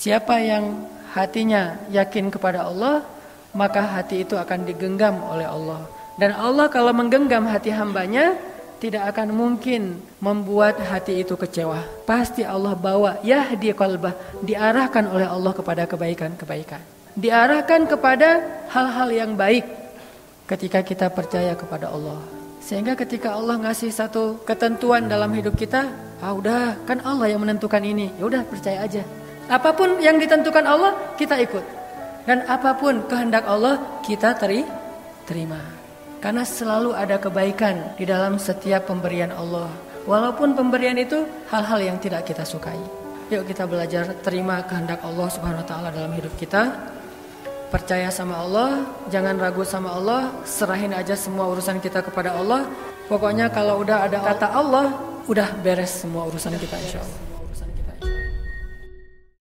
Siapa yang hatinya yakin kepada Allah, maka hati itu akan digenggam oleh Allah. Dan Allah kalau menggenggam hati hambanya, tidak akan mungkin membuat hati itu kecewa. Pasti Allah bawa yahdi qalbah, diarahkan oleh Allah kepada kebaikan-kebaikan. Diarahkan kepada hal-hal yang baik ketika kita percaya kepada Allah. Sehingga ketika Allah ngasih satu ketentuan dalam hidup kita, ah udah kan Allah yang menentukan ini. Ya udah percaya aja. Apa pun yang ditentukan Allah, kita ikut. Dan apa pun kehendak Allah, kita teri terima. Karena selalu ada kebaikan di dalam setiap pemberian Allah. Walaupun pemberian itu hal-hal yang tidak kita sukai. Yuk kita belajar terima kehendak Allah Subhanahu wa taala dalam hidup kita. Percaya sama Allah, jangan ragu sama Allah, serahin aja semua urusan kita kepada Allah. Pokoknya kalau udah ada kata Allah, udah beres semua urusan kita insya Allah.